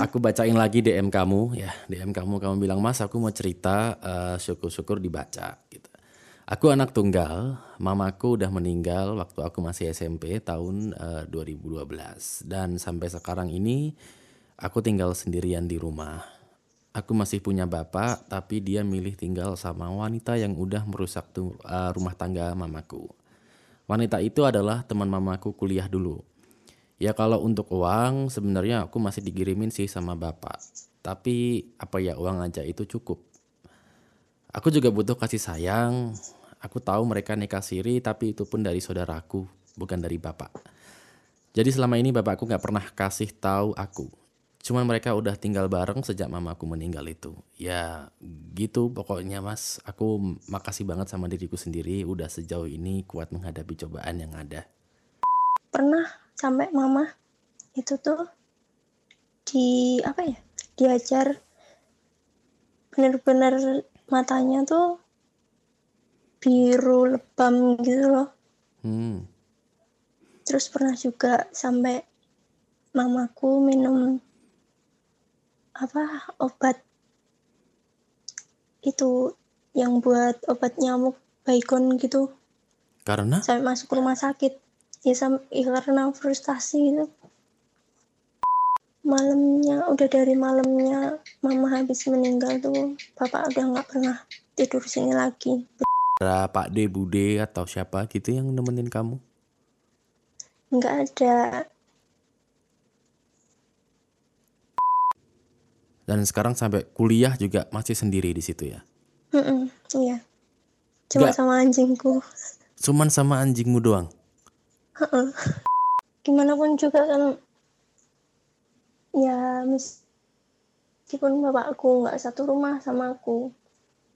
aku bacain lagi DM kamu ya. DM kamu kamu bilang mas aku mau cerita uh, syukur-syukur dibaca gitu. Aku anak tunggal, mamaku udah meninggal waktu aku masih SMP tahun uh, 2012 dan sampai sekarang ini aku tinggal sendirian di rumah. Aku masih punya bapak tapi dia milih tinggal sama wanita yang udah merusak uh, rumah tangga mamaku. Wanita itu adalah teman mamaku kuliah dulu. Ya kalau untuk uang sebenarnya aku masih digirimin sih sama bapak. Tapi apa ya uang aja itu cukup. Aku juga butuh kasih sayang, Aku tahu mereka nikah siri tapi itu pun dari saudaraku, bukan dari bapak. Jadi selama ini bapakku gak pernah kasih tahu aku. Cuman mereka udah tinggal bareng sejak mamaku meninggal itu. Ya gitu pokoknya mas. Aku makasih banget sama diriku sendiri udah sejauh ini kuat menghadapi cobaan yang ada. Pernah sampai mama itu tuh di apa ya diajar bener-bener matanya tuh biru lebam gitu loh. Hmm. Terus pernah juga sampai mamaku minum apa obat itu yang buat obat nyamuk baikon gitu. Karena? Sampai masuk rumah sakit. Ya, sampai, ya karena frustasi gitu. Malamnya, udah dari malamnya mama habis meninggal tuh, bapak udah nggak pernah tidur sini lagi. Ada Pak D, Bude atau siapa gitu yang nemenin kamu? Enggak ada. Dan sekarang sampai kuliah juga masih sendiri di situ ya? Mm -mm, iya. Cuma Nggak. sama anjingku. Cuman sama anjingmu doang? Gimana pun juga kan ya meskipun bapakku nggak satu rumah sama aku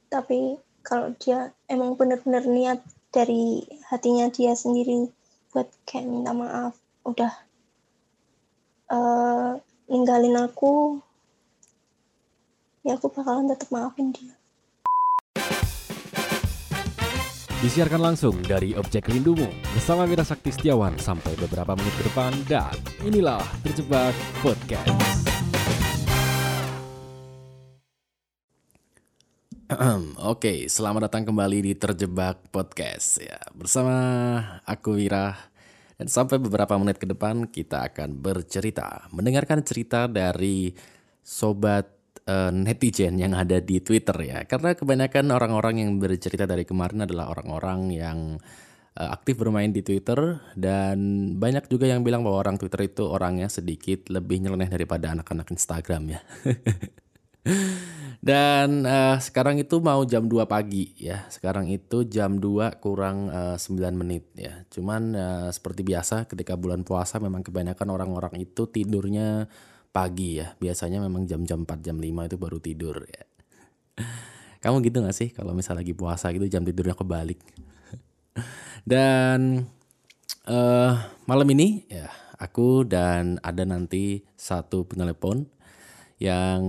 tapi kalau dia emang benar-benar niat dari hatinya dia sendiri buat kayak minta maaf udah uh, ninggalin aku ya aku bakalan tetap maafin dia Disiarkan langsung dari Objek Rindumu bersama Mira Sakti Setiawan sampai beberapa menit ke depan dan inilah Terjebak Podcast. Oke, selamat datang kembali di Terjebak Podcast ya. Bersama aku Wira dan sampai beberapa menit ke depan kita akan bercerita, mendengarkan cerita dari sobat uh, netizen yang ada di Twitter ya. Karena kebanyakan orang-orang yang bercerita dari kemarin adalah orang-orang yang uh, aktif bermain di Twitter dan banyak juga yang bilang bahwa orang Twitter itu orangnya sedikit lebih nyeleneh daripada anak-anak Instagram ya. Dan uh, sekarang itu mau jam 2 pagi ya. Sekarang itu jam 2 kurang uh, eh, 9 menit ya. Cuman uh, seperti biasa ketika bulan puasa memang kebanyakan orang-orang itu tidurnya pagi ya. Biasanya memang jam-jam 4 jam 5 itu baru tidur ya. Kamu gitu gak sih kalau misalnya lagi puasa gitu jam tidurnya kebalik? dan uh, malam ini ya aku dan ada nanti satu penelepon yang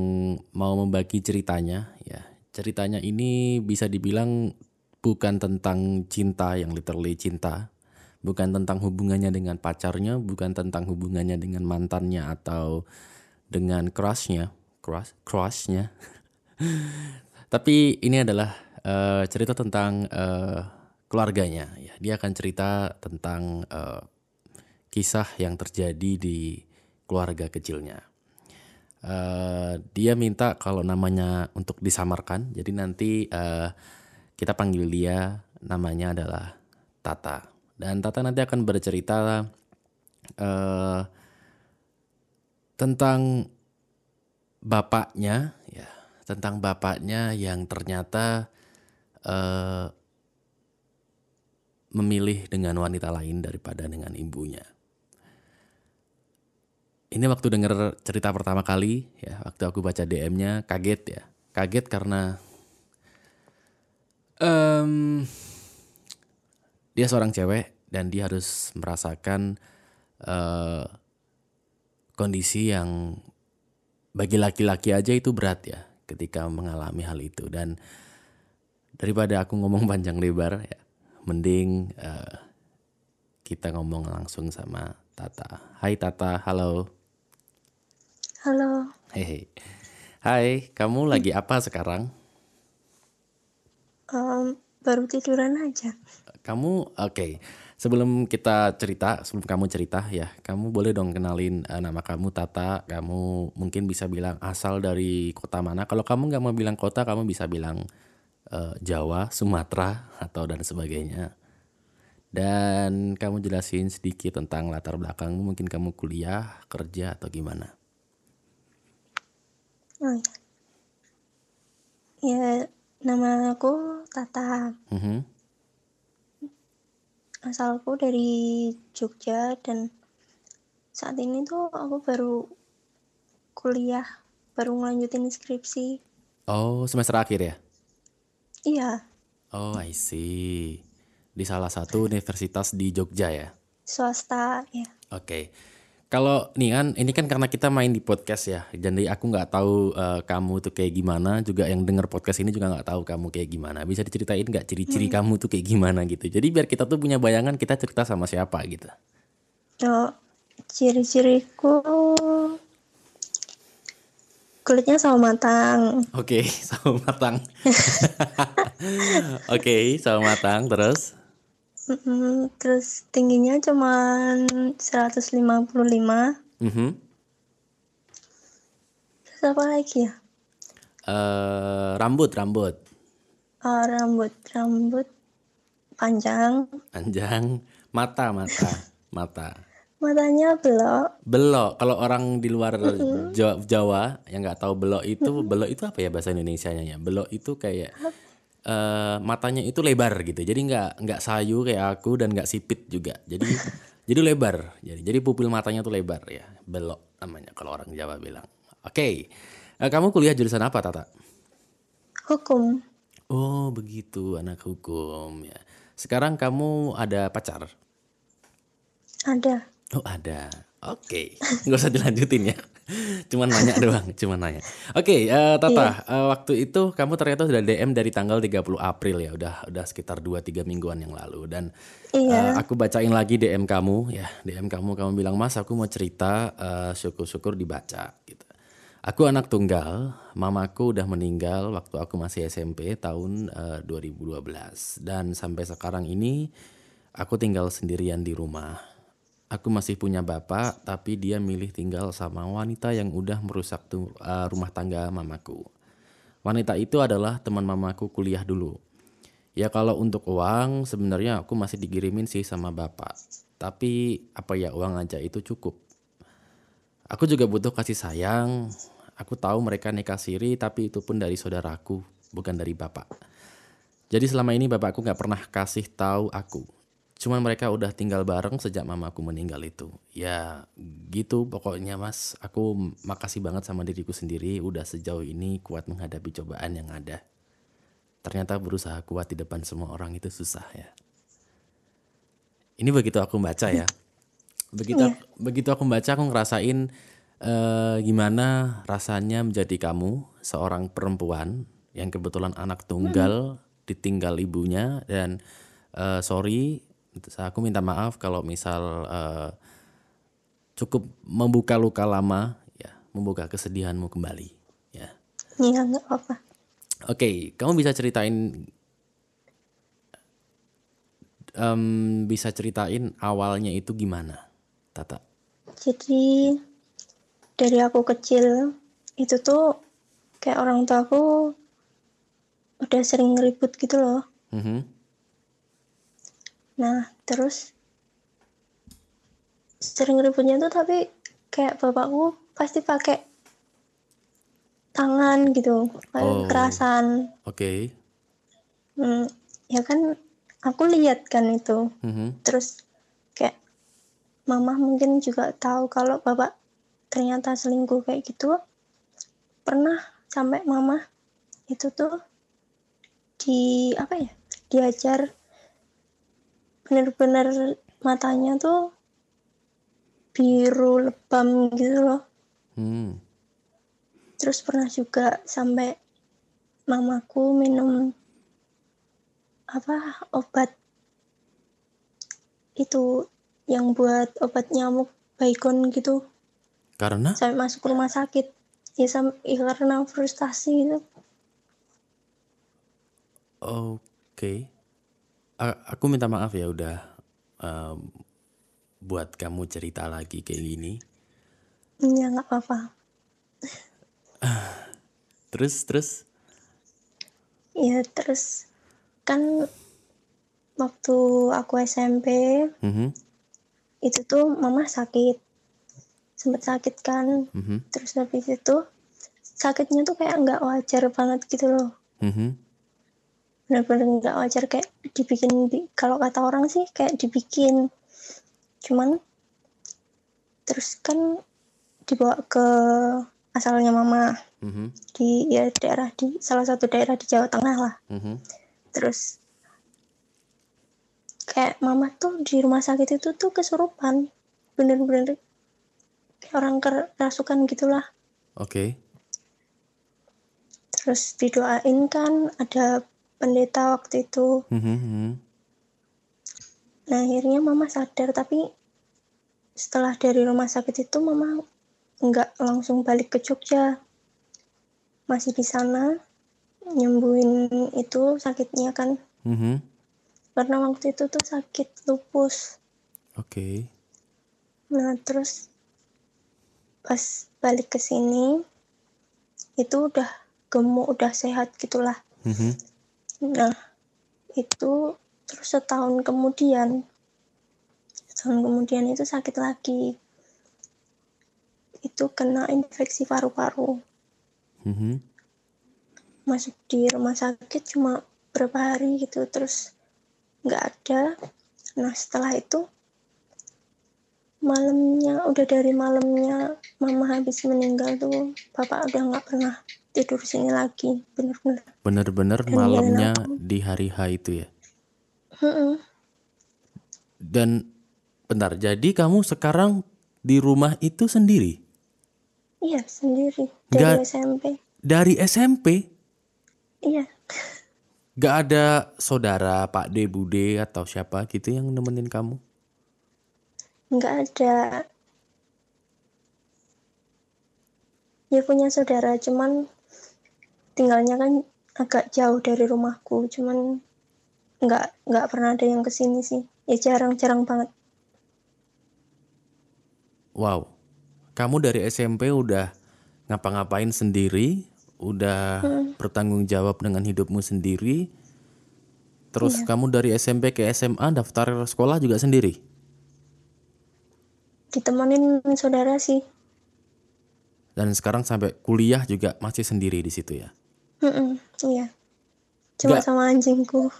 mau membagi ceritanya ya. Ceritanya ini bisa dibilang bukan tentang cinta yang literally cinta, bukan tentang hubungannya dengan pacarnya, bukan tentang hubungannya dengan mantannya atau dengan crushnya, crush, crushnya. Tapi ini adalah uh, cerita tentang uh, keluarganya. Ya, dia akan cerita tentang uh, kisah yang terjadi di keluarga kecilnya. Uh, dia minta kalau namanya untuk disamarkan. Jadi nanti uh, kita panggil dia namanya adalah Tata. Dan Tata nanti akan bercerita uh, tentang bapaknya, ya, tentang bapaknya yang ternyata uh, memilih dengan wanita lain daripada dengan ibunya. Ini waktu denger cerita pertama kali ya waktu aku baca DM-nya kaget ya. Kaget karena um, dia seorang cewek dan dia harus merasakan uh, kondisi yang bagi laki-laki aja itu berat ya ketika mengalami hal itu dan daripada aku ngomong panjang lebar ya mending uh, kita ngomong langsung sama Tata. Hai Tata, halo. Halo. Hehe. Hai, kamu lagi apa sekarang? Em, baru tiduran aja. Kamu oke. Sebelum kita cerita, sebelum kamu cerita ya, kamu boleh dong kenalin eh, nama kamu Tata. Kamu mungkin bisa bilang asal dari kota mana. Kalau kamu nggak mau bilang kota, kamu bisa bilang eh, Jawa, Sumatera atau dan sebagainya. Dan kamu jelasin sedikit tentang latar belakangmu. Mungkin kamu kuliah, kerja atau gimana? Oh ya. Ya, nama aku Tata. Mhm. Asalku dari Jogja dan saat ini tuh aku baru kuliah, baru ngelanjutin skripsi. Oh, semester akhir ya? Iya, Oh, I see. Di salah satu universitas di Jogja ya? swasta ya. Oke. Kalau nih kan, ini kan karena kita main di podcast ya. Jadi aku nggak tahu eh, kamu tuh kayak gimana. Juga yang denger podcast ini juga nggak tahu kamu kayak gimana. Bisa diceritain nggak ciri-ciri kamu tuh kayak gimana gitu. Jadi biar kita tuh punya bayangan kita cerita sama siapa gitu. Oh, ciri-ciriku kulitnya sama matang, Oke, sama matang. Oke, sama matang. Terus? Mm-mm, terus tingginya cuman 155. Mhm. Terus apa lagi ya? Eh, rambut, rambut. Oh, rambut, rambut panjang, Panjang. Mata, mata. Mata. matanya belok. Belok. Kalau orang di luar Jawa, Jawa yang nggak tahu belok itu, belok itu apa ya bahasa Indonesianya ya? Belok itu kayak eh, matanya itu lebar gitu. Jadi nggak nggak sayu kayak aku dan nggak sipit juga. Jadi jadi lebar. Jadi jadi pupil matanya tuh lebar ya. Belok namanya kalau orang Jawa bilang. Oke. Eh, kamu kuliah jurusan apa, Tata? Hukum. Oh, begitu, anak hukum ya. Sekarang kamu ada pacar? Ada. Oh ada. Oke, nggak usah dilanjutin ya. Cuman nanya doang, cuman nanya. Oke, eh, Tata, eh, waktu itu kamu ternyata sudah DM dari tanggal 30 April ya, udah udah sekitar 2-3 mingguan yang lalu dan Iya. eh, aku bacain lagi DM kamu ya. DM kamu kamu bilang, "Mas, aku mau cerita eh, syukur-syukur dibaca." gitu. Aku anak tunggal, mamaku udah meninggal waktu aku masih SMP tahun eh, 2012 dan sampai sekarang ini aku tinggal sendirian di rumah. Aku masih punya bapak, tapi dia milih tinggal sama wanita yang udah merusak tu- uh, rumah tangga mamaku. Wanita itu adalah teman mamaku kuliah dulu. Ya kalau untuk uang sebenarnya aku masih digirimin sih sama bapak. Tapi apa ya uang aja itu cukup. Aku juga butuh kasih sayang. Aku tahu mereka nikah siri tapi itu pun dari saudaraku, bukan dari bapak. Jadi selama ini bapakku nggak pernah kasih tahu aku. Cuman mereka udah tinggal bareng sejak mamaku meninggal itu. Ya gitu pokoknya mas. Aku makasih banget sama diriku sendiri udah sejauh ini kuat menghadapi cobaan yang ada. Ternyata berusaha kuat di depan semua orang itu susah ya. Ini begitu aku baca ya. Begitu begitu aku baca aku ngerasain eh, gimana rasanya menjadi kamu seorang perempuan yang kebetulan anak tunggal ditinggal ibunya dan eh, sorry aku minta maaf kalau misal eh, cukup membuka luka lama ya membuka kesedihanmu kembali ya Iya, nggak apa-apa. Oke, kamu bisa ceritain em, bisa ceritain awalnya itu gimana, Tata? Jadi dari aku kecil itu tuh kayak orang tua aku udah sering ribut gitu loh. Mhm. Nah, terus sering ributnya tuh tapi kayak bapakku pasti pakai tangan gitu, kayak Oh. kekerasan. Oke. Hmm, ya kan aku lihat kan itu. Mhm. Terus kayak mama mungkin juga tahu kalau bapak ternyata selingkuh kayak gitu. Pernah sampai mama itu tuh di apa ya? Diajar bener-bener matanya tuh biru lebam gitu loh. Hmm. Terus pernah juga sampai mamaku minum apa obat itu yang buat obat nyamuk baikon gitu Karena sampai masuk rumah sakit ya, sam- ya karena frustasi gitu Oke. A- aku minta maaf ya udah em, buat kamu cerita lagi kayak gini. ya nggak apa-apa. Terus terus. ya terus. Kan waktu aku SMP Mhm, itu tuh mama sakit. Sempet sakit kan? Mhm, terus habis itu sakitnya tuh kayak nggak wajar banget gitu loh. Mhm. Bener-bener nggak wajar kayak dibikin di- kalau kata orang sih kayak dibikin. Cuman terus kan dibawa ke asalnya mama. Mhm, di ya daerah di salah satu daerah di Jawa Tengah lah. Mhm. terus kayak mama tuh di rumah sakit itu tuh kesurupan. Bener-bener orang kerasukan gitulah. Oke. terus didoain kan ada pendeta waktu itu Mhm, mhm. nah akhirnya mama sadar tapi setelah dari rumah sakit itu mama nggak langsung balik ke Jogja masih di sana nyembuhin itu sakitnya kan Mhm. karena waktu itu tuh sakit lupus Oke. Nah, terus pas balik ke sini itu udah gemuk, udah sehat gitulah. Mhm. Nah, itu terus setahun kemudian setahun kemudian itu sakit lagi. Itu kena infeksi paru-paru. Mhm. Masuk di rumah sakit cuma berapa hari gitu terus nggak ada. Nah, setelah itu malamnya udah dari malamnya mama habis meninggal tuh bapak udah nggak pernah tidur sini lagi bener-bener Bener-bener Dan malamnya di hari H itu ya. Mm-mm. Dan bentar, jadi kamu sekarang di rumah itu sendiri? iya sendiri dari Nggak- SMP Dari SMP? iya Gak ada saudara, Pak D, Bude, atau siapa gitu yang nemenin kamu? nggak ada ya punya saudara cuman tinggalnya kan agak jauh dari rumahku cuman nggak nggak pernah ada yang ke sini sih. Ya jarang-jarang banget. Wow, kamu dari SMP udah ngapa-ngapain sendiri, udah bertanggung jawab dengan hidupmu sendiri. Terus kamu dari SMP ke SMA daftar sekolah juga sendiri? ditemenin saudara sih. Dan sekarang sampai kuliah juga masih sendiri di situ ya? Mm-mm, iya cuma sama anjingku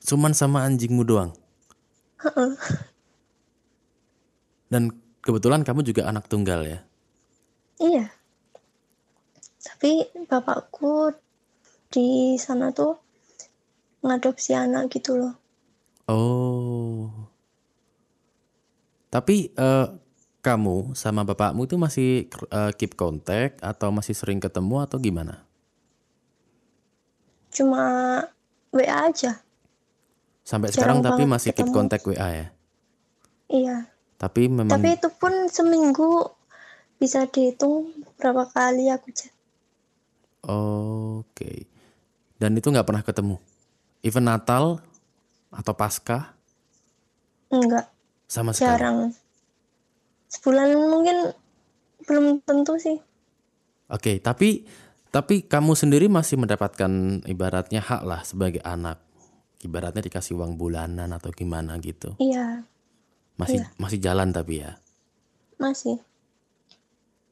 Cuman sama anjingmu doang? Dan kebetulan kamu juga anak tunggal ya? Iya. Tapi bapakku di sana tuh ngadopsi anak gitu loh. Oh. Tapi eh, kamu sama bapakmu itu masih eh, keep contact atau masih sering ketemu atau gimana? Cuma WA aja. Sampai Jarang sekarang tapi masih keep contact WA ya. Iya. Tapi memang Tapi itu pun seminggu bisa dihitung berapa kali aku chat. oke. Dan itu nggak pernah ketemu. Even Natal atau Paskah Enggak, sama sekali. jarang. Sebulan mungkin belum tentu sih. Oke, tapi tapi kamu sendiri masih mendapatkan ibaratnya hak lah sebagai anak. Ibaratnya dikasih uang bulanan atau gimana gitu. Iya, Masih masih jalan tapi ya. masih.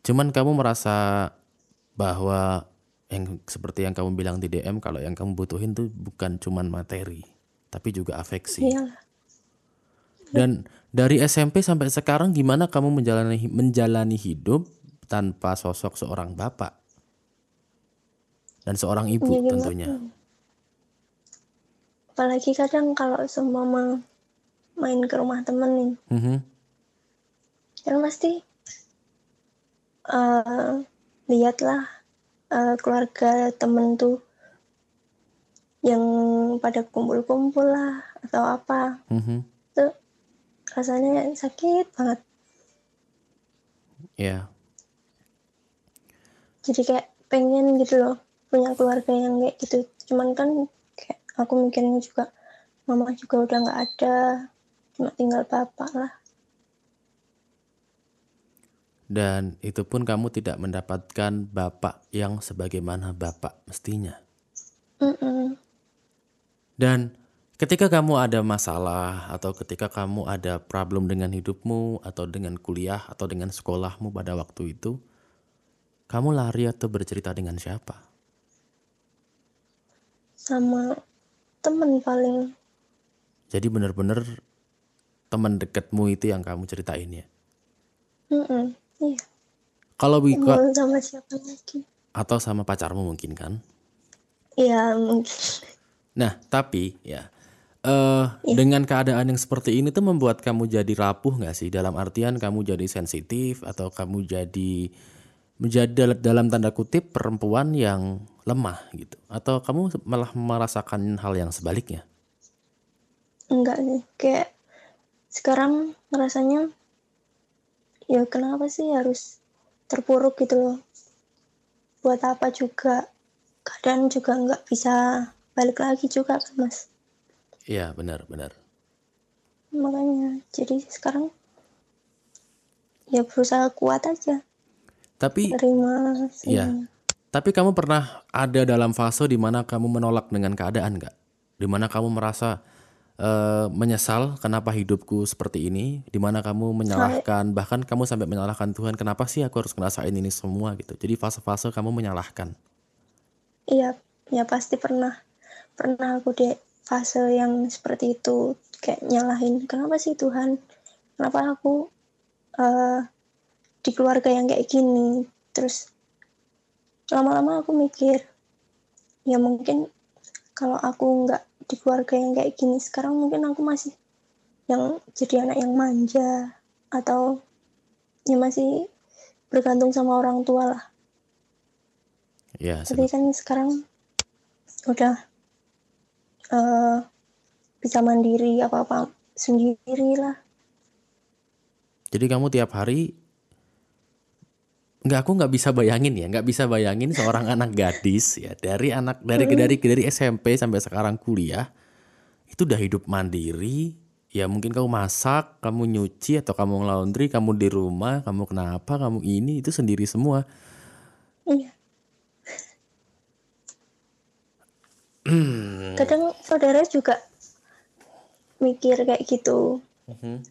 Cuman kamu merasa bahwa yang seperti yang kamu bilang di DM kalau yang kamu butuhin tuh bukan cuman materi, tapi juga afeksi. Iyalah. Dan dari SMP sampai sekarang gimana kamu menjalani menjalani hidup tanpa sosok seorang bapak dan seorang ibu Ya, tentunya. Apalagi kadang kalau seumpama main ke rumah temen nih, Mhm. kan pasti eh lihatlah eh, keluarga temen tuh yang pada kumpul-kumpul lah atau apa Mhm. itu rasanya sakit banget Ya. jadi kayak pengen gitu loh punya keluarga yang kayak gitu cuman kan kayak aku mikirnya juga mama juga udah nggak ada cuma tinggal bapak lah Dan itu pun kamu tidak mendapatkan bapak yang sebagaimana bapak mestinya. Mm-mm. Dan ketika kamu ada masalah atau ketika kamu ada problem dengan hidupmu atau dengan kuliah atau dengan sekolahmu pada waktu itu, kamu lari atau bercerita dengan siapa? Sama temen paling Jadi benar-benar teman dekatmu itu yang kamu ceritain ya. Mm-mm. iya Kalau Wika sama siapa lagi atau sama pacarmu mungkin kan? iya mungkin Nah, tapi ya eh dengan keadaan yang seperti ini tuh membuat kamu jadi rapuh nggak sih? Dalam artian kamu jadi sensitif atau kamu jadi menjadi dal- dalam tanda kutip perempuan yang lemah gitu? Atau kamu malah merasakan hal yang sebaliknya? enggak sih kayak sekarang ngerasanya ya kenapa sih harus terpuruk gitu loh buat apa juga keadaan juga nggak bisa balik lagi juga kan mas Iya, benar, benar. makanya jadi sekarang ya berusaha kuat aja Tapi terima semuanya. Tapi kamu pernah ada dalam fase di mana kamu menolak dengan keadaan nggak? Di mana kamu merasa eh, menyesal kenapa hidupku seperti ini? Di mana kamu menyalahkan bahkan kamu sampai menyalahkan Tuhan kenapa sih aku harus ngerasain ini semua gitu? Jadi fase-fase kamu menyalahkan. Iya, ya pasti pernah. Pernah aku di fase yang seperti itu, kayak nyalahin, kenapa sih Tuhan? Kenapa aku eh, di keluarga yang kayak gini? Terus lama-lama aku mikir, ya mungkin kalau aku nggak di keluarga yang kayak gini sekarang mungkin aku masih yang jadi anak yang manja atau ya masih bergantung sama orang tua lah. Ya, tapi kan sekarang udah eh, bisa mandiri apa apa sendiri lah Jadi kamu tiap hari nggak aku nggak bisa bayangin ya, nggak bisa bayangin seorang anak gadis ya dari anak dari dari dari SMP sampai sekarang kuliah itu udah hidup mandiri. Ya mungkin kamu masak, kamu nyuci atau kamu laundry, kamu di rumah, kamu kenapa, kamu ini itu sendiri semua. iya kadang saudara juga mikir kayak gitu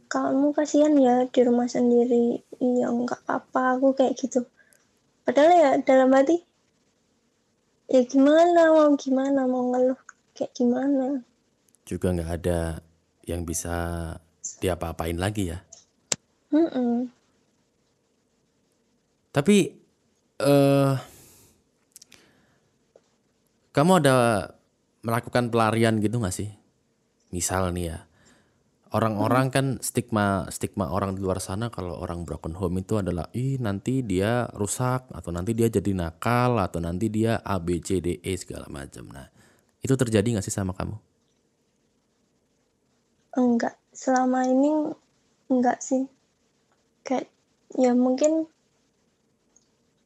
kamu kasihan ya di rumah sendiri iya nggak apa-apa aku kayak gitu padahal ya dalam hati ya gimana mau gimana mau ngeluh kayak gimana Juga nggak ada yang bisa diapa-apain lagi ya. Mm-mm. Tapi eh kamu ada melakukan pelarian gitu nggak sih? Misal nih ya, orang-orang kan stigma stigma orang di luar sana kalau orang broken home itu adalah ih nanti dia rusak atau nanti dia jadi nakal atau nanti dia A B C D E segala macam. Nah itu terjadi nggak sih sama kamu? enggak selama ini enggak sih kayak ya mungkin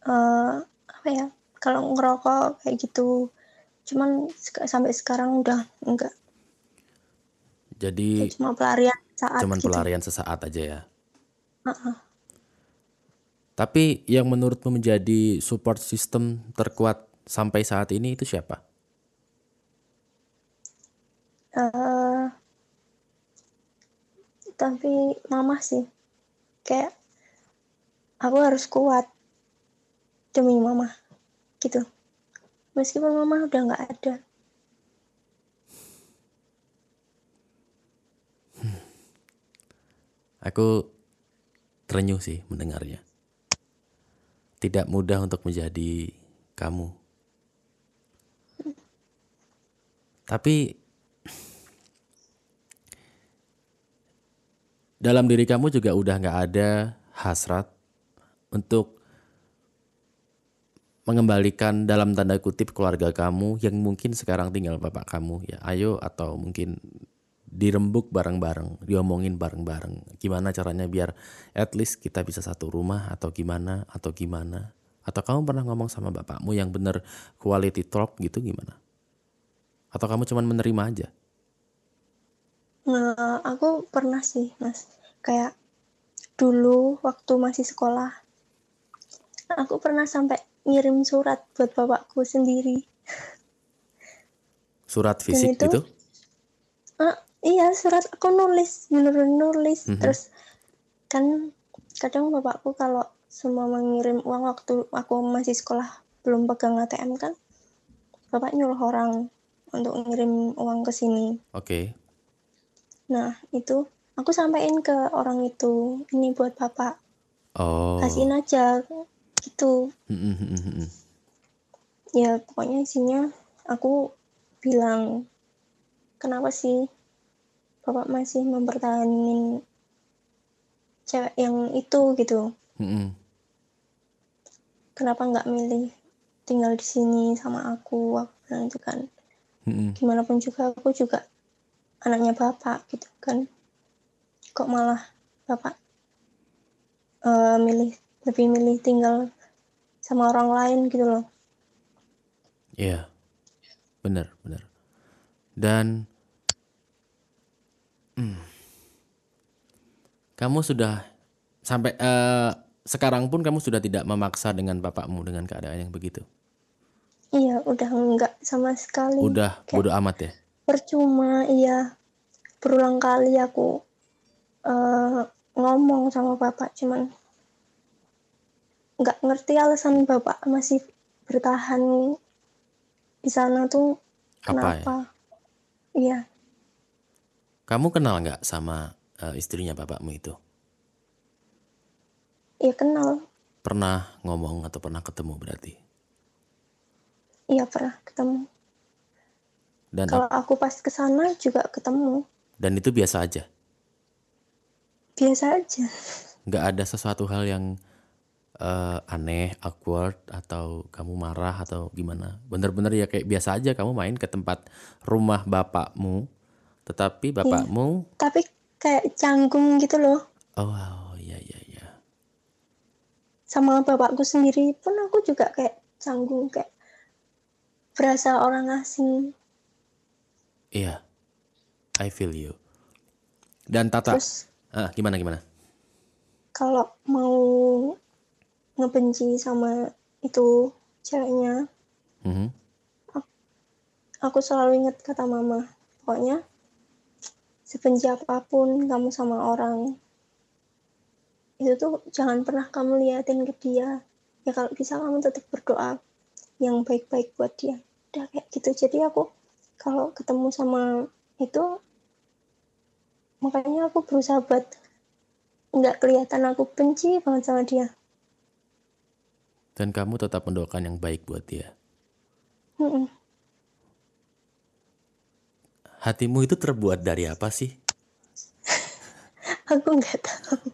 eh apa ya kalau ngerokok kayak gitu cuman sampai sekarang udah enggak Jadi Kayak cuma pelarian saat cuman gitu pelarian sesaat aja ya. Heeh. Tapi yang menurutmu menjadi support system terkuat sampai saat ini itu siapa? Eh, tapi mama sih kayak aku harus kuat demi mama gitu meskipun mama udah nggak ada Aku terenyuh sih mendengarnya. Tidak mudah untuk menjadi kamu. Tapi dalam diri kamu juga udah nggak ada hasrat untuk mengembalikan dalam tanda kutip keluarga kamu yang mungkin sekarang tinggal bapak kamu ya ayo atau mungkin dirembuk bareng-bareng diomongin bareng-bareng gimana caranya biar at least kita bisa satu rumah atau gimana atau gimana Atau kamu pernah ngomong sama bapakmu yang bener quality talk gitu gimana? Atau kamu cuman menerima aja? Nah, aku pernah sih, Mas. Kayak dulu waktu masih sekolah, aku pernah sampai ngirim surat buat bapakku sendiri. Surat fisik itu- gitu? Ah, iya, surat aku nulis, bener-bener nulis. Mhm. Terus kan kadang bapakku kalau semua mengirim uang waktu aku masih sekolah belum pegang ATM kan, bapak nyuruh orang untuk ngirim uang ke sini. Oke. Nah, itu aku sampaikan ke orang itu, ini buat bapak, Oh. kasihin aja, gitu. Mm, mm, mm, mm, mm. Ya, pokoknya isinya aku bilang, kenapa sih bapak masih mempertahankan cewek yang itu gitu? Mm, mm. Kenapa nggak milih tinggal di sini sama aku? Aku bilang itu kan, Mm, mm. gimana pun juga aku juga anaknya bapak gitu kan. Kok malah bapak eh, milih lebih milih tinggal sama orang lain gitu loh. Iya. Bener, bener. Dan Hmm. kamu sudah sampai eh, sekarang pun kamu sudah tidak memaksa dengan bapakmu dengan keadaan yang begitu. Iya, udah enggak sama sekali. Udah Kayak- bodo amat ya. percuma iya berulang kali aku eh, ngomong sama bapak cuman nggak ngerti alasan bapak masih bertahan di sana tuh Apa ya? kenapa iya Kamu kenal nggak sama eh, istrinya bapakmu itu? iya kenal Pernah ngomong atau pernah ketemu berarti? iya pernah ketemu Dan kalau aku pas ke sana juga ketemu dan itu biasa aja. biasa aja nggak ada sesuatu hal yang eh, aneh, awkward atau kamu marah atau gimana. Bener-bener ya kayak biasa aja kamu main ke tempat rumah bapakmu, tetapi bapakmu tapi kayak canggung gitu loh oh wow, iya iya iya. sama bapakku sendiri pun aku juga kayak canggung kayak berasa orang asing Iya. I feel you. Dan Tata, terus ah, gimana gimana? kalau mau ngebenci sama itu ceweknya Mhm. aku selalu ingat kata mama pokoknya sebenci apa pun kamu sama orang itu tuh jangan pernah kamu liatin ke dia ya kalau bisa kamu tetap berdoa yang baik-baik buat dia udah kayak gitu jadi aku kalau ketemu sama itu makanya aku berusaha buat nggak kelihatan aku benci banget sama dia Dan kamu tetap mendoakan yang baik buat dia. Mm-mm. Hatimu itu terbuat dari apa sih? aku nggak tahu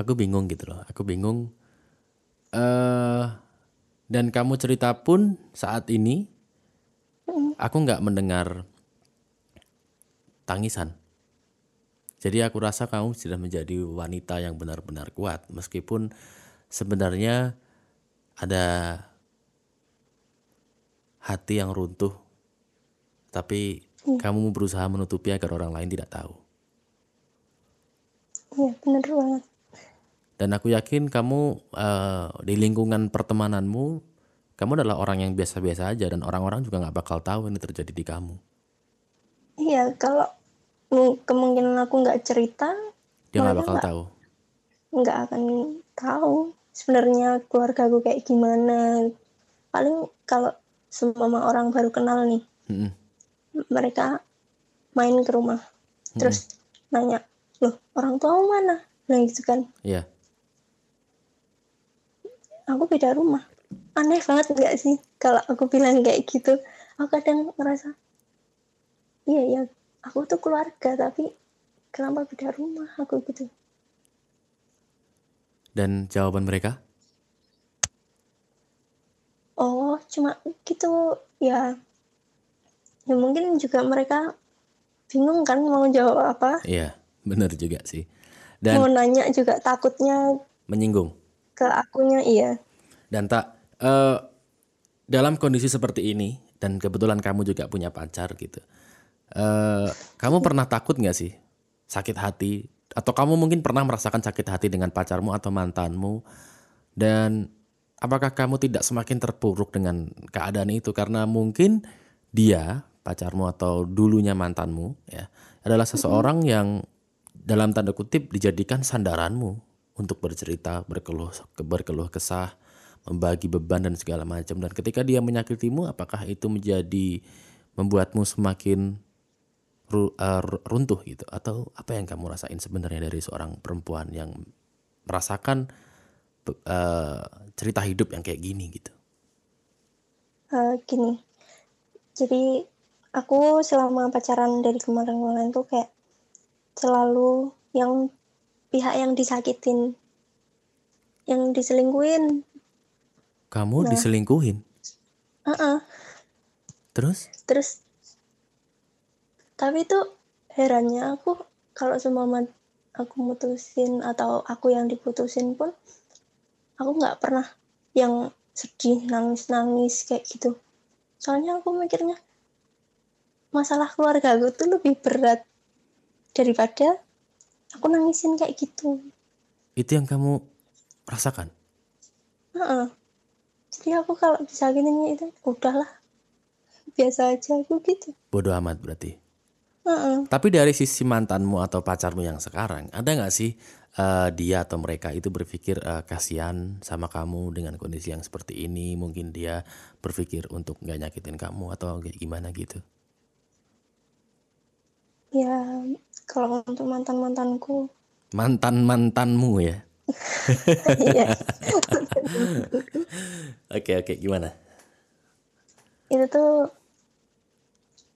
Aku bingung gitu loh. Aku bingung. eh dan kamu cerita pun saat ini, aku nggak mendengar tangisan. Jadi aku rasa kamu sudah menjadi wanita yang benar-benar kuat, meskipun sebenarnya ada hati yang runtuh, tapi kamu berusaha menutupi agar orang lain tidak tahu. iya bener banget Dan aku yakin kamu eh, di lingkungan pertemananmu, kamu adalah orang yang biasa-biasa aja dan orang-orang juga nggak bakal tahu ini terjadi di kamu. Iya, kalau kemungkinan aku nggak cerita, Dia nggak bakal nggak- tahu. nggak akan tahu sebenarnya keluarga aku kayak gimana. Paling kalau semua orang baru kenal nih, Mm-mm. mereka main ke rumah, terus nanya, loh orang tuamu mana? Nah gitu kan, Iya. aku beda rumah. Aneh banget nggak sih kalau aku bilang kayak gitu? Aku kadang ngerasa, iya ya, aku tuh keluarga tapi kenapa beda rumah aku gitu? Dan jawaban mereka? Oh, cuma gitu ya. Ya mungkin juga mereka bingung kan mau jawab apa. Iya, bener juga sih. Mau Dan nanya juga takutnya menyinggung. ke akunya iya Dan tak eh, dalam kondisi seperti ini dan kebetulan kamu juga punya pacar gitu. eh kamu pernah takut nggak sih sakit hati atau kamu mungkin pernah merasakan sakit hati dengan pacarmu atau mantanmu dan apakah kamu tidak semakin terpuruk dengan keadaan itu? Karena mungkin dia pacarmu atau dulunya mantanmu ya adalah seseorang yang dalam tanda kutip dijadikan sandaranmu untuk bercerita, berkeluh berkeluh kesah, membagi beban dan segala macam. Dan ketika dia menyakitimu apakah itu menjadi membuatmu semakin ru- eh, ru- runtuh gitu? Atau apa yang kamu rasain sebenarnya dari seorang perempuan yang merasakan eh, cerita hidup yang kayak gini gitu. Eh, gini jadi aku selama pacaran dari kemarin-kemarin tuh kayak selalu yang pihak yang disakitin yang diselingkuhin Kamu Nah. diselingkuhin. Heeh. Terus? terus tapi tuh herannya aku kalau seumpama aku mutusin atau aku yang diputusin pun aku nggak pernah yang sedih nangis nangis kayak gitu soalnya aku mikirnya masalah keluarga aku tuh lebih berat daripada aku nangisin kayak gitu Itu yang kamu rasakan? Heeh. jadi aku kalau disakitin itu udahlah biasa aja aku gitu Bodoh amat berarti. Heeh. Tapi dari sisi mantanmu atau pacarmu yang sekarang, ada nggak sih eh, dia atau mereka itu berpikir eh, kasihan sama kamu dengan kondisi yang seperti ini? Mungkin dia berpikir untuk nggak nyakitin kamu atau gimana gitu? Ya, kalau untuk mantan-mantanku, Mantan mantanmu ya? iya, Oke oke gimana? itu tuh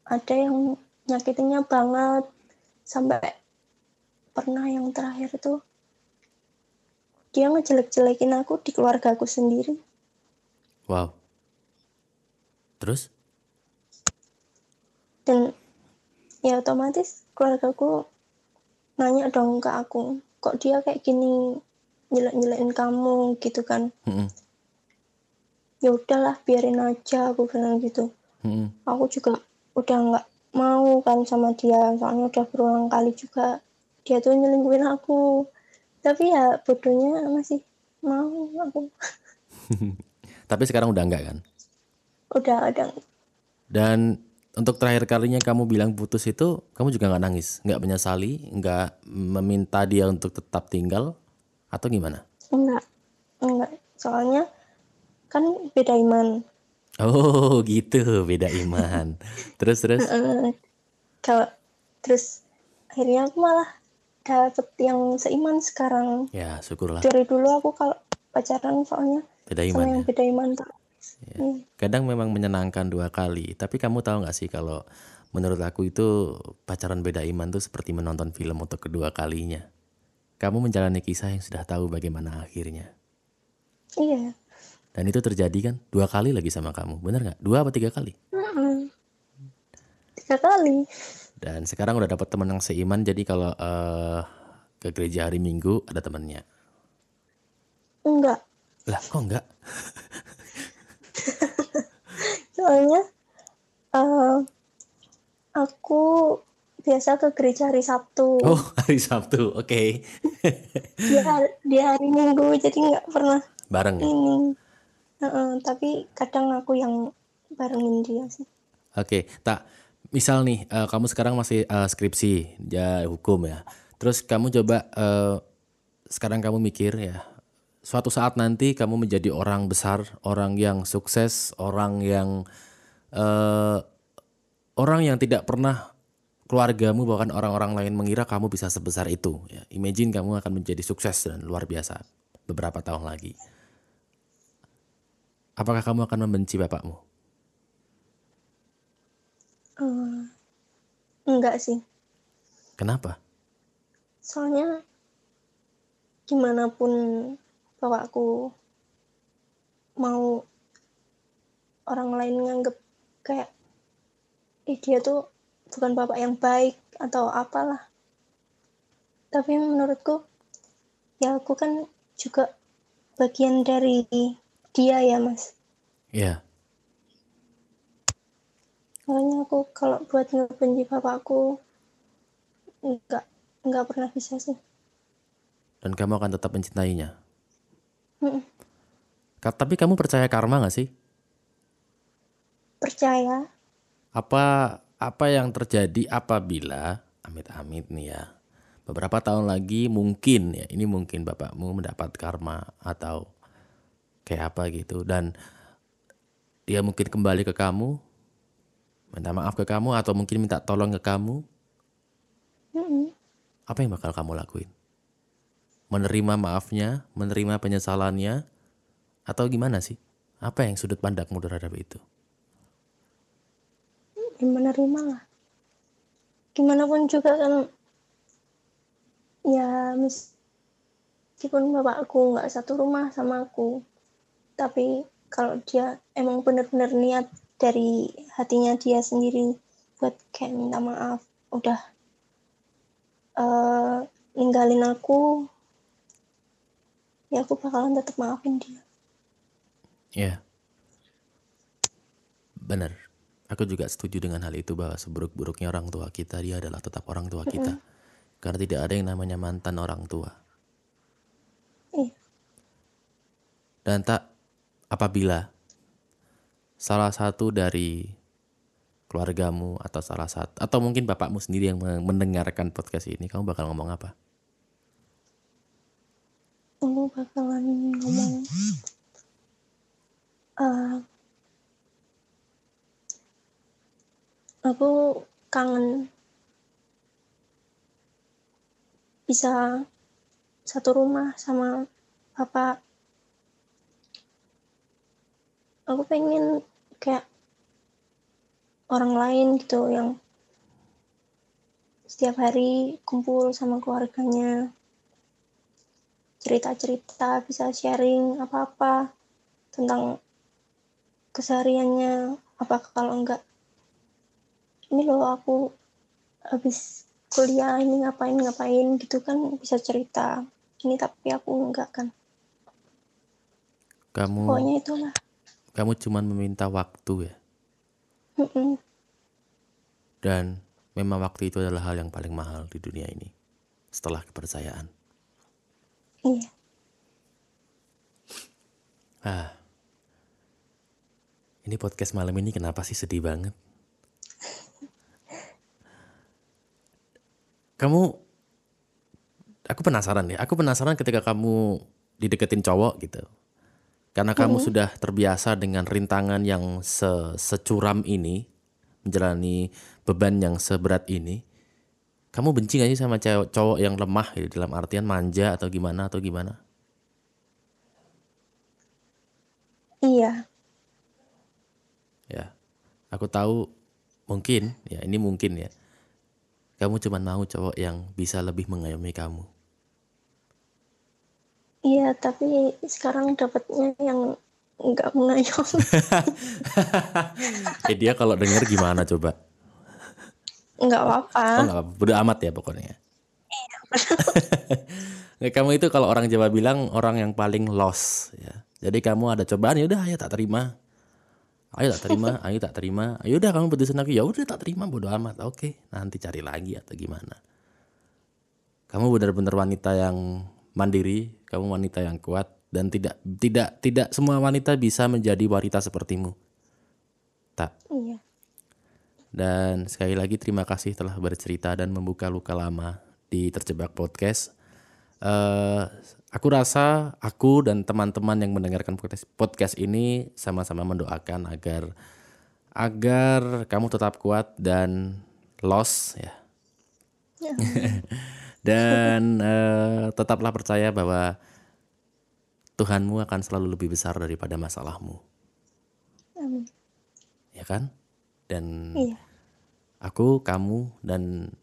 ada yang nyakitinnya banget sampai pernah yang terakhir tuh dia ngejelek-jelekin aku di keluarga aku sendiri. Wow. Terus? Dan ya otomatis keluargaku nanya dong ke aku, kok dia kayak gini jelek-jelekin kamu gitu kan. Mm-mm. Ya udahlah biarin aja aku bilang gitu. Mm-mm. aku juga udah nggak mau kan sama dia soalnya udah berulang kali juga dia tuh nyelingkuhin aku tapi ya bodohnya masih mau aku. Tapi sekarang udah enggak kan? udah udah. Dan untuk terakhir kalinya kamu bilang putus itu, kamu juga nggak nangis, nggak menyesali, nggak meminta dia untuk tetap tinggal, atau gimana? enggak enggak. Soalnya kan beda iman. Oh gitu, beda iman. Terus terus, kalau terus akhirnya aku malah dapet yang seiman sekarang ya syukurlah dari dulu aku kalau pacaran soalnya beda sama iman yang ya. beda iman tuh Hmm. Kadang memang menyenangkan dua kali, tapi kamu tahu nggak sih kalau menurut aku itu pacaran beda iman tuh seperti menonton film untuk kedua kalinya. Kamu menjalani kisah yang sudah tahu bagaimana akhirnya. iya Dan itu terjadi kan dua kali lagi sama kamu, bener nggak? Dua apa tiga kali? Mm-mm. tiga kali Dan sekarang udah dapat teman yang seiman, jadi kalau eh, ke gereja hari Minggu ada temannya. enggak Lah kok enggak? soalnya eh, aku biasa ke gereja hari Sabtu Oh hari Sabtu, oke. dia hari- di hari Minggu jadi nggak pernah Bareng ya? ini Heeh, tapi kadang aku yang barengin dia sih Oke, tak misal nih eh, kamu sekarang masih eh, skripsi ya hukum ya. Terus kamu coba eh, sekarang kamu mikir ya, suatu saat nanti kamu menjadi orang besar, orang yang sukses, orang yang eh, orang yang tidak pernah keluargamu bahkan orang-orang lain mengira kamu bisa sebesar itu. Ya, imagine kamu akan menjadi sukses dan luar biasa beberapa tahun lagi. Apakah kamu akan membenci bapakmu? Enggak sih. Kenapa? soalnya gimana pun bapakku mau orang lain nganggep kayak Ih, dia tuh bukan bapak yang baik atau apalah. Tapi menurutku ya aku kan juga bagian dari dia ya mas. Ya, makanya aku kalau buat ngebenci bapakku nggak nggak pernah bisa sih dan kamu akan tetap mencintainya. Ka- Tapi kamu percaya karma gak sih? percaya Apa apa yang terjadi apabila amit-amit nih ya beberapa tahun lagi mungkin ya ini mungkin bapakmu mendapat karma atau kayak apa gitu dan dia mungkin kembali ke kamu minta maaf ke kamu atau mungkin minta tolong ke kamu? Mm-mm. apa yang bakal kamu lakuin? Menerima maafnya menerima penyesalannya atau gimana sih? Apa yang sudut pandangmu terhadap itu? Ya menerima lah. Gimana pun juga kan ya meskipun bapakku nggak satu rumah sama aku tapi kalau dia emang benar-benar niat dari hatinya dia sendiri buat kayak minta maaf udah eh, ninggalin aku ya aku bakalan tetap maafin dia Ya. Benar. Aku juga setuju dengan hal itu bahwa seburuk-buruknya orang tua kita dia adalah tetap orang tua kita. Karena tidak ada yang namanya mantan orang tua. Iya. Dan tak apabila salah satu dari keluargamu atau salah satu atau mungkin bapakmu sendiri yang mendengarkan podcast ini, kamu bakal ngomong apa? aku bakalan ngomong eh, aku kangen bisa satu rumah sama bapak aku pengen kayak orang lain gitu yang setiap hari kumpul sama keluarganya cerita-cerita, bisa sharing apa-apa tentang kesehariannya. Apa kalau enggak, ini loh aku habis kuliah ini ngapain ngapain gitu kan bisa cerita. Ini tapi aku enggak kan. Kamu Pokoknya itulah. Kamu cuman meminta waktu ya. Dan memang waktu itu adalah hal yang paling mahal di dunia ini. Setelah kepercayaan. Iya. Ah. Ini podcast malam ini kenapa sih sedih banget? Kamu aku penasaran ya. Aku penasaran ketika kamu dideketin cowok gitu. Karena kamu sudah terbiasa dengan rintangan yang se- securam ini, menjalani beban yang seberat ini. Kamu benci gak sih sama cewek cowok yang lemah gitu, dalam artian manja atau gimana atau gimana? Iya. Ya, aku tahu mungkin ya ini mungkin ya. Kamu cuma mau cowok yang bisa lebih mengayomi kamu. Iya, tapi sekarang dapatnya yang enggak mengayomi. Eh dia kalau denger gimana coba? Enggak apa-apa. Oh nggak apa, bodo amat ya pokoknya. Nggak, kamu itu kalau orang Jawa bilang orang yang paling lost ya. Jadi kamu ada cobaan ya udah ayo tak terima. Ayo tak terima, ayo tak terima. Ayo udah kamu putusin aku ya udah tak terima bodo amat. Oke, nanti cari lagi atau gimana. Kamu benar-benar wanita yang mandiri, kamu wanita yang kuat dan tidak tidak tidak semua wanita bisa menjadi wanita sepertimu. Tak. Iya. Dan sekali lagi terima kasih telah bercerita dan membuka luka lama di Terjebak Podcast. Eh, aku rasa aku dan teman-teman yang mendengarkan podcast, podcast ini sama-sama mendoakan agar agar kamu tetap kuat dan loss ya. Ya. dan eh, tetaplah percaya bahwa Tuhanmu akan selalu lebih besar daripada masalahmu, Amin. ya kan? Dan Iya. aku, kamu, dan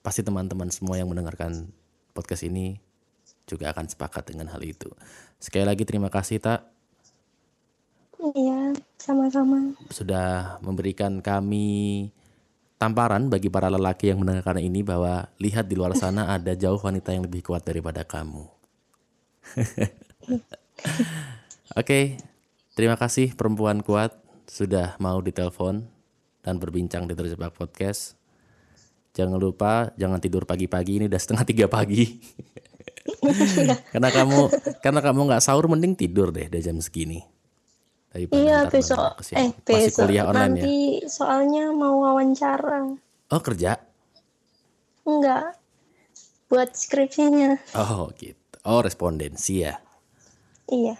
pasti teman-teman semua yang mendengarkan podcast ini juga akan sepakat dengan hal itu. Sekali lagi terima kasih tak Iya, sama-sama. sudah memberikan kami tamparan bagi para lelaki yang mendengarkan ini bahwa lihat di luar sana ada jauh wanita yang lebih kuat daripada kamu. Oke, terima kasih perempuan kuat sudah mau ditelepon dan berbincang di Terjebak Podcast. Jangan lupa jangan tidur pagi-pagi ini udah setengah tiga pagi. karena kamu karena kamu nggak sahur mending tidur deh di jam segini. Daripada Iya besok kesiangan. eh Masih besok kuliah online ya? nanti soalnya mau wawancara. Oh kerja? Enggak. Buat skripsinya. Oh gitu. Oh respondensi ya. Iya.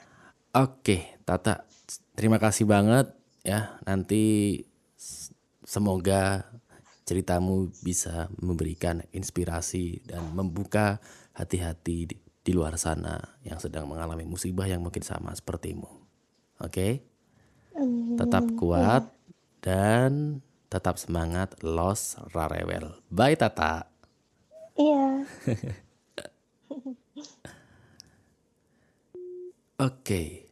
Oke, Tata, terima kasih banget ya. Nanti semoga ceritamu bisa memberikan inspirasi dan membuka hati-hati di, di luar sana yang sedang mengalami musibah yang mungkin sama sepertimu. Oke, tetap kuat dan tetap semangat. Los rarewel. Bye, Tata. Iya. Oke.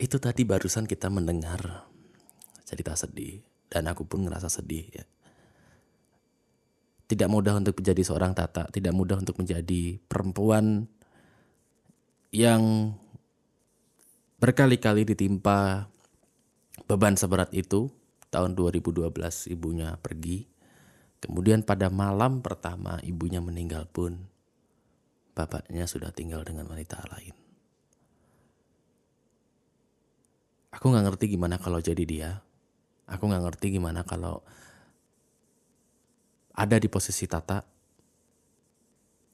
Itu tadi barusan kita mendengar cerita sedih dan aku pun ngerasa sedih ya. Tidak mudah untuk menjadi seorang tata, tidak mudah untuk menjadi perempuan yang berkali-kali ditimpa beban seberat itu. Tahun 2012 ibunya pergi. Kemudian pada malam pertama ibunya meninggal pun bapaknya sudah tinggal dengan wanita lain. Aku nggak ngerti gimana kalau jadi dia. Aku nggak ngerti gimana kalau ada di posisi Tata.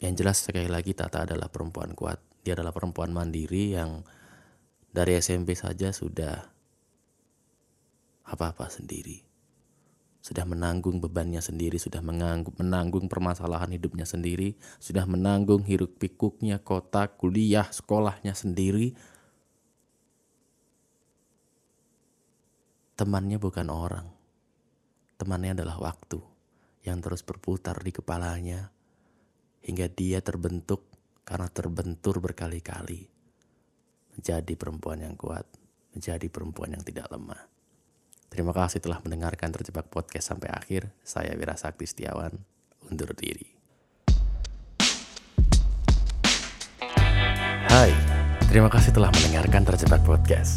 Yang jelas sekali lagi Tata adalah perempuan kuat. Dia adalah perempuan mandiri yang dari SMP saja sudah apa-apa sendiri. Sudah menanggung bebannya sendiri, sudah menanggung, menanggung permasalahan hidupnya sendiri, sudah menanggung hiruk pikuknya, kota, kuliah, sekolahnya sendiri. Temannya bukan orang. Temannya adalah waktu yang terus berputar di kepalanya hingga dia terbentuk karena terbentur berkali-kali menjadi perempuan yang kuat, menjadi perempuan yang tidak lemah. Terima kasih telah mendengarkan Terjebak Podcast sampai akhir. Saya Wira Sakti Setiawan, undur diri. Hai, terima kasih telah mendengarkan Terjebak Podcast.